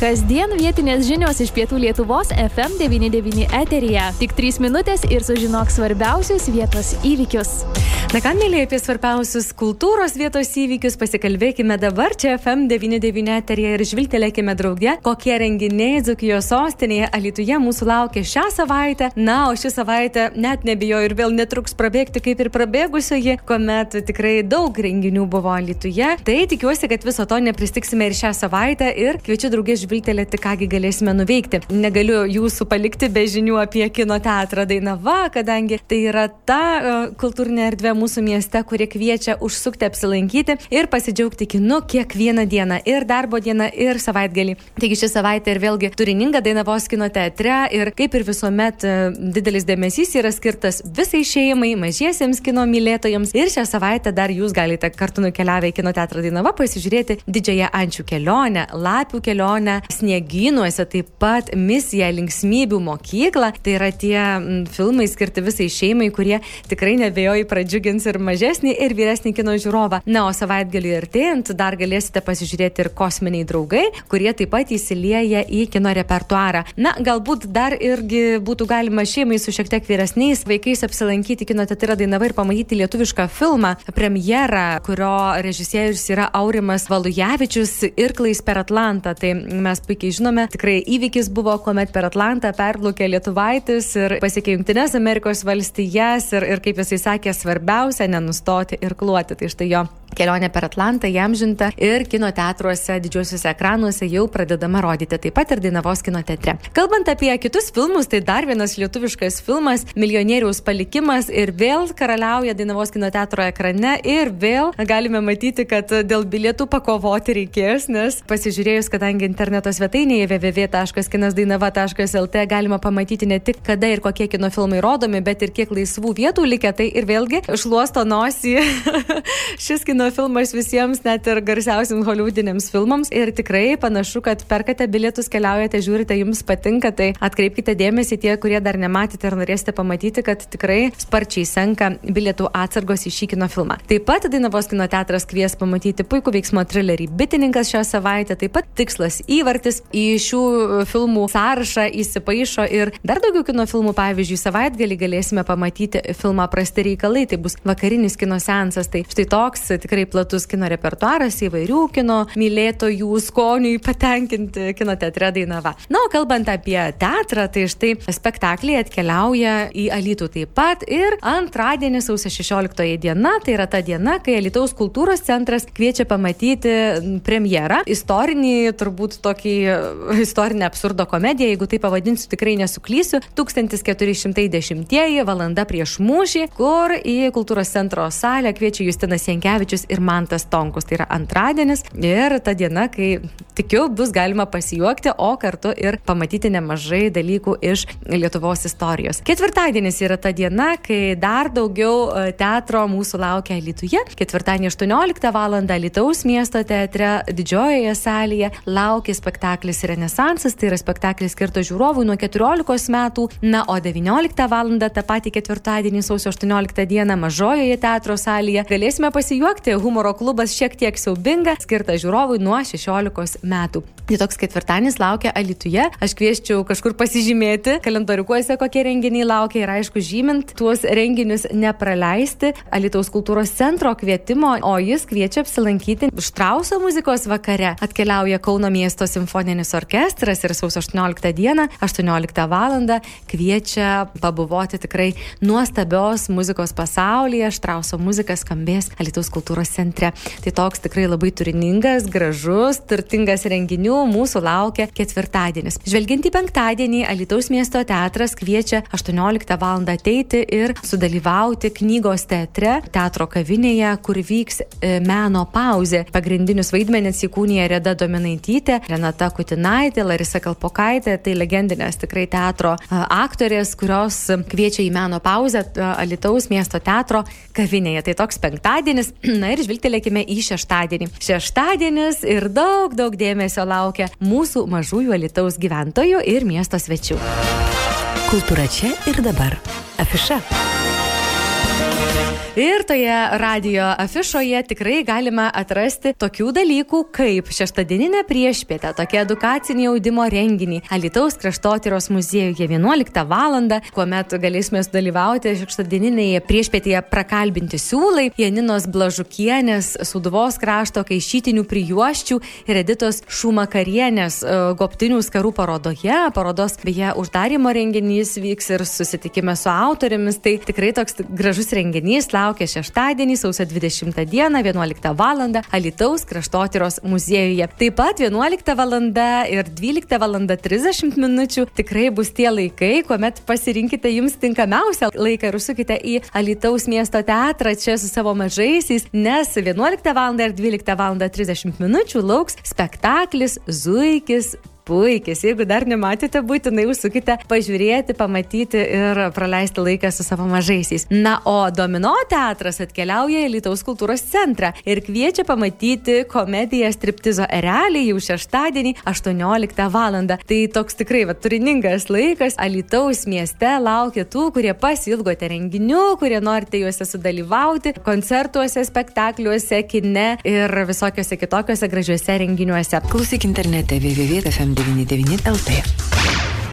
Kasdien vietinės žinios iš pietų Lietuvos FM99 eteryje. Tik 3 minutės ir sužinok svarbiausius vietos įvykius. Na ką, mėlyje, apie svarbiausius kultūros vietos įvykius pasikalbėkime dabar čia FM99 eteryje ir žvilgtelėkime draugė, kokie renginiai Dzukijos sostinėje Alituje mūsų laukia šią savaitę. Na, o ši savaitė net nebijoju ir vėl netruks prabėgti kaip ir prabėgusioji, kuomet tikrai daug renginių buvo Alituje. Tai tikiuosi, kad viso to nepristiksime ir šią savaitę ir kviečiu draugė žvilgtelėti, kągi galėsime nuveikti. Negaliu jūsų palikti be žinių apie kino teatrą Dainava, kadangi tai yra ta uh, kultūrinė erdvė mūsų mieste, kurie kviečia užsukti apsilankyti ir pasidžiaugti kinu kiekvieną dieną - ir darbo dieną, ir savaitgalį. Taigi ši savaitė ir vėlgi turininga Dainavos kino teatre ir kaip ir visuomet e, didelis dėmesys yra skirtas visai šeimai, mažiesiems kino mylėtojams. Ir šią savaitę dar jūs galite kartu nukeliavę į kino teatrą Dainava pasižiūrėti didžiąją ančių kelionę, lapių kelionę, snieginuose, taip pat misiją linksmybių mokyklą. Tai yra tie filmai skirti visai šeimai, kurie tikrai nebejoju pradžiugins pradžiugins ir mažesnį, ir vyresnį kino žiūrovą. Na, o savaitgalį artėjant dar galėsite pasižiūrėti ir kosminiai draugai, kurie taip pat įsilieja į kino repertuarą. Na, galbūt dar irgi būtų galima šeimai su šiek tiek vyresniais vaikais apsilankyti kino teatrą Dainava ir pamatyti lietuvišką filmą, premjerą, kurio režisierius yra Aurimas Valujavičius ir Klais per Atlantą. Tai mes puikiai žinome, tikrai įvykis buvo, kuomet per Atlantą perplaukė Lietuvaitis ir pasiekė Junktinės Amerikos valstijas ir, ir kaip jisai sakė, svarbiausia svarbiausia nenustoti ir kluoti. Tai štai jo kelionė per Atlantą įamžinta ir kino teatruose, didžiuosiuose ekranuose jau pradedama rodyti, taip pat ir Dainavos kino teatre. Kalbant apie kitus filmus, tai dar vienas lietuviškas filmas - Milijonieriaus palikimas ir vėl karaliauja Dainavos kino teatro ekrane ir vėl galime matyti, kad dėl bilietų pakovoti reikės, nes pasižiūrėjus, kadangi interneto svetainėje www.kinosdainava.lt galima pamatyti ne tik kada ir kokie kino filmai rodomi, bet ir kiek laisvų vietų likę, tai ir vėlgi šluosto nosį šis kino filmas visiems, net ir garsiausiams hollywoodiniams filmams. Ir tikrai panašu, kad perkate bilietus, keliaujate, žiūrite, jums patinka, tai atkreipkite dėmesį tie, kurie dar nematėte ir norėsite pamatyti, kad tikrai sparčiai senka bilietų atsargos į šį kino filmą. Taip pat Dainavos kino teatras kvies pamatyti puikų veiksmo trilerį Bitininkas šią savaitę, taip pat tikslas įvartis į šių filmų sąrašą įsipaišo ir dar daugiau kino filmų, pavyzdžiui, savaitgalį galėsime pamatyti filmą Prasti reikalai, tai bus vakarinis kino seansas. Tai štai toks tikrai platus kino repertuaras įvairių kino mylėtojų skoniui patenkinti kino teatre Dainava. Na, o kalbant apie teatrą, tai štai spektakliai atkeliauja į Alytų taip pat ir antradienį sausio 16 diena, tai yra ta diena, kai Alytaus kultūros centras kviečia pamatyti premjerą, istorinį, turbūt tokį istorinę absurdo komediją, jeigu tai pavadinsiu, tikrai nesuklysiu, 1410 valanda prieš mūšį, kur į kultūros centro salę kviečia Justinas Jankievičius ir Mantas Tonkus. Tai yra antradienis ir ta diena, kai tikiu, bus galima pasijuokti, o kartu ir pamatyti nemažai dalykų iš Lietuvos istorijos. Ketvirtadienis yra ta diena, kai dar daugiau e, teatro mūsų laukia Lietuvoje. Ketvirtadienį 18 val. Lietuvos miesto teatre didžiojoje salėje laukia spektaklis Renesansas, tai yra spektaklis skirtas žiūrovui nuo 14 metų, na, o 19 val. tą patį ketvirtadienį sausio 18 dieną mažojoje teatro salėje. Galėsime pasijuokti, humoro klubas šiek tiek siaubinga, skirtas žiūrovui nuo 16 metų. Tai toks ketvirtadienis laukia Alituje. Aš kvieščiau kažkur pasižymėti kalendoriukuose, kokie renginiai laukia ir aišku, žymint tuos renginius nepraleisti Alitaus kultūros centro kvietimo, o jis kviečia apsilankyti Štrauso muzikos vakare. Atkeliauja Kauno miesto simfoninis orkestras ir sausio 18 dieną, 18 val. kviečia pabuvoti tikrai nuostabios muzikos pasaulyje. Štrauso muzika skambės Alitaus kultūros centre. Tai toks tikrai labai turiningas, gražus, turtingas renginių mūsų laukia ketvirtadienis. Žvelgiant į penktadienį, Alitaus miesto teatras kviečia 18 val. ateiti ir sudalyvauti knygos teatre, teatro kavinėje, kur vyks e, meno pauzė. Pagrindinius vaidmenis įkūnija Reda Dominaitytė, Renata Kutinaitė, Larisa Kalpokaitė, tai legendinės tikrai teatro aktorės, kurios kviečia į meno pauzę Alitaus miesto teatro kavinėje. Tai toks penktadienis. Na ir žvilgtelėkime į šeštadienį. Šeštadienis ir daug, daug dėmesio laukia mūsų mažųjų Alitaus gyventojų ir miesto svečių. Kultūra čia ir dabar. Afiša. Ir toje radio afišoje tikrai galima atrasti tokių dalykų kaip šeštadieninė priešpietė, tokia edukacinė audimo renginį Alitaus kraštotyros muziejuje 11 val. kuomet galėsime sudalyvauti šeštadieninėje priešpietėje prakalbinti siūlai Janinos Blažukienės, Suduvos krašto kaišytinių prijuoščių ir Editos Šumakarienės e, goptinių skarų parodoje. Parodos beje uždarimo renginys vyks ir susitikime su autorėmis. Tai tikrai toks gražus renginys laukia šeštadienį, sausio 20 dieną, 11 val. Alitaus kraštotyros muziejuje. Taip pat 11 val. ir 12 val. 30 minučių tikrai bus tie laikai, kuomet pasirinkite jums tinkamiausią laiką ir užsukite į Alitaus miesto teatrą čia su savo mažaisiais, nes 11 val. ir 12 val. 30 minučių lauks spektaklis Zuikis puikis. Jeigu dar nematėte, būtinai užsukite pažiūrėti, pamatyti ir praleisti laiką su savo mažaisiais. Na, o Domino teatras atkeliauja į Lietuvos kultūros centrą ir kviečia pamatyti komediją Striptizo erelį jau šeštadienį 18 val. Tai toks tikrai va, turiningas laikas. Alitaus mieste laukia tų, kurie pasilgote renginių, kurie norite juose sudalyvauti, koncertuose, spektakliuose, kine ir visokiose kitokiose gražiuose renginiuose. Klausyk internete www.fm99.lt.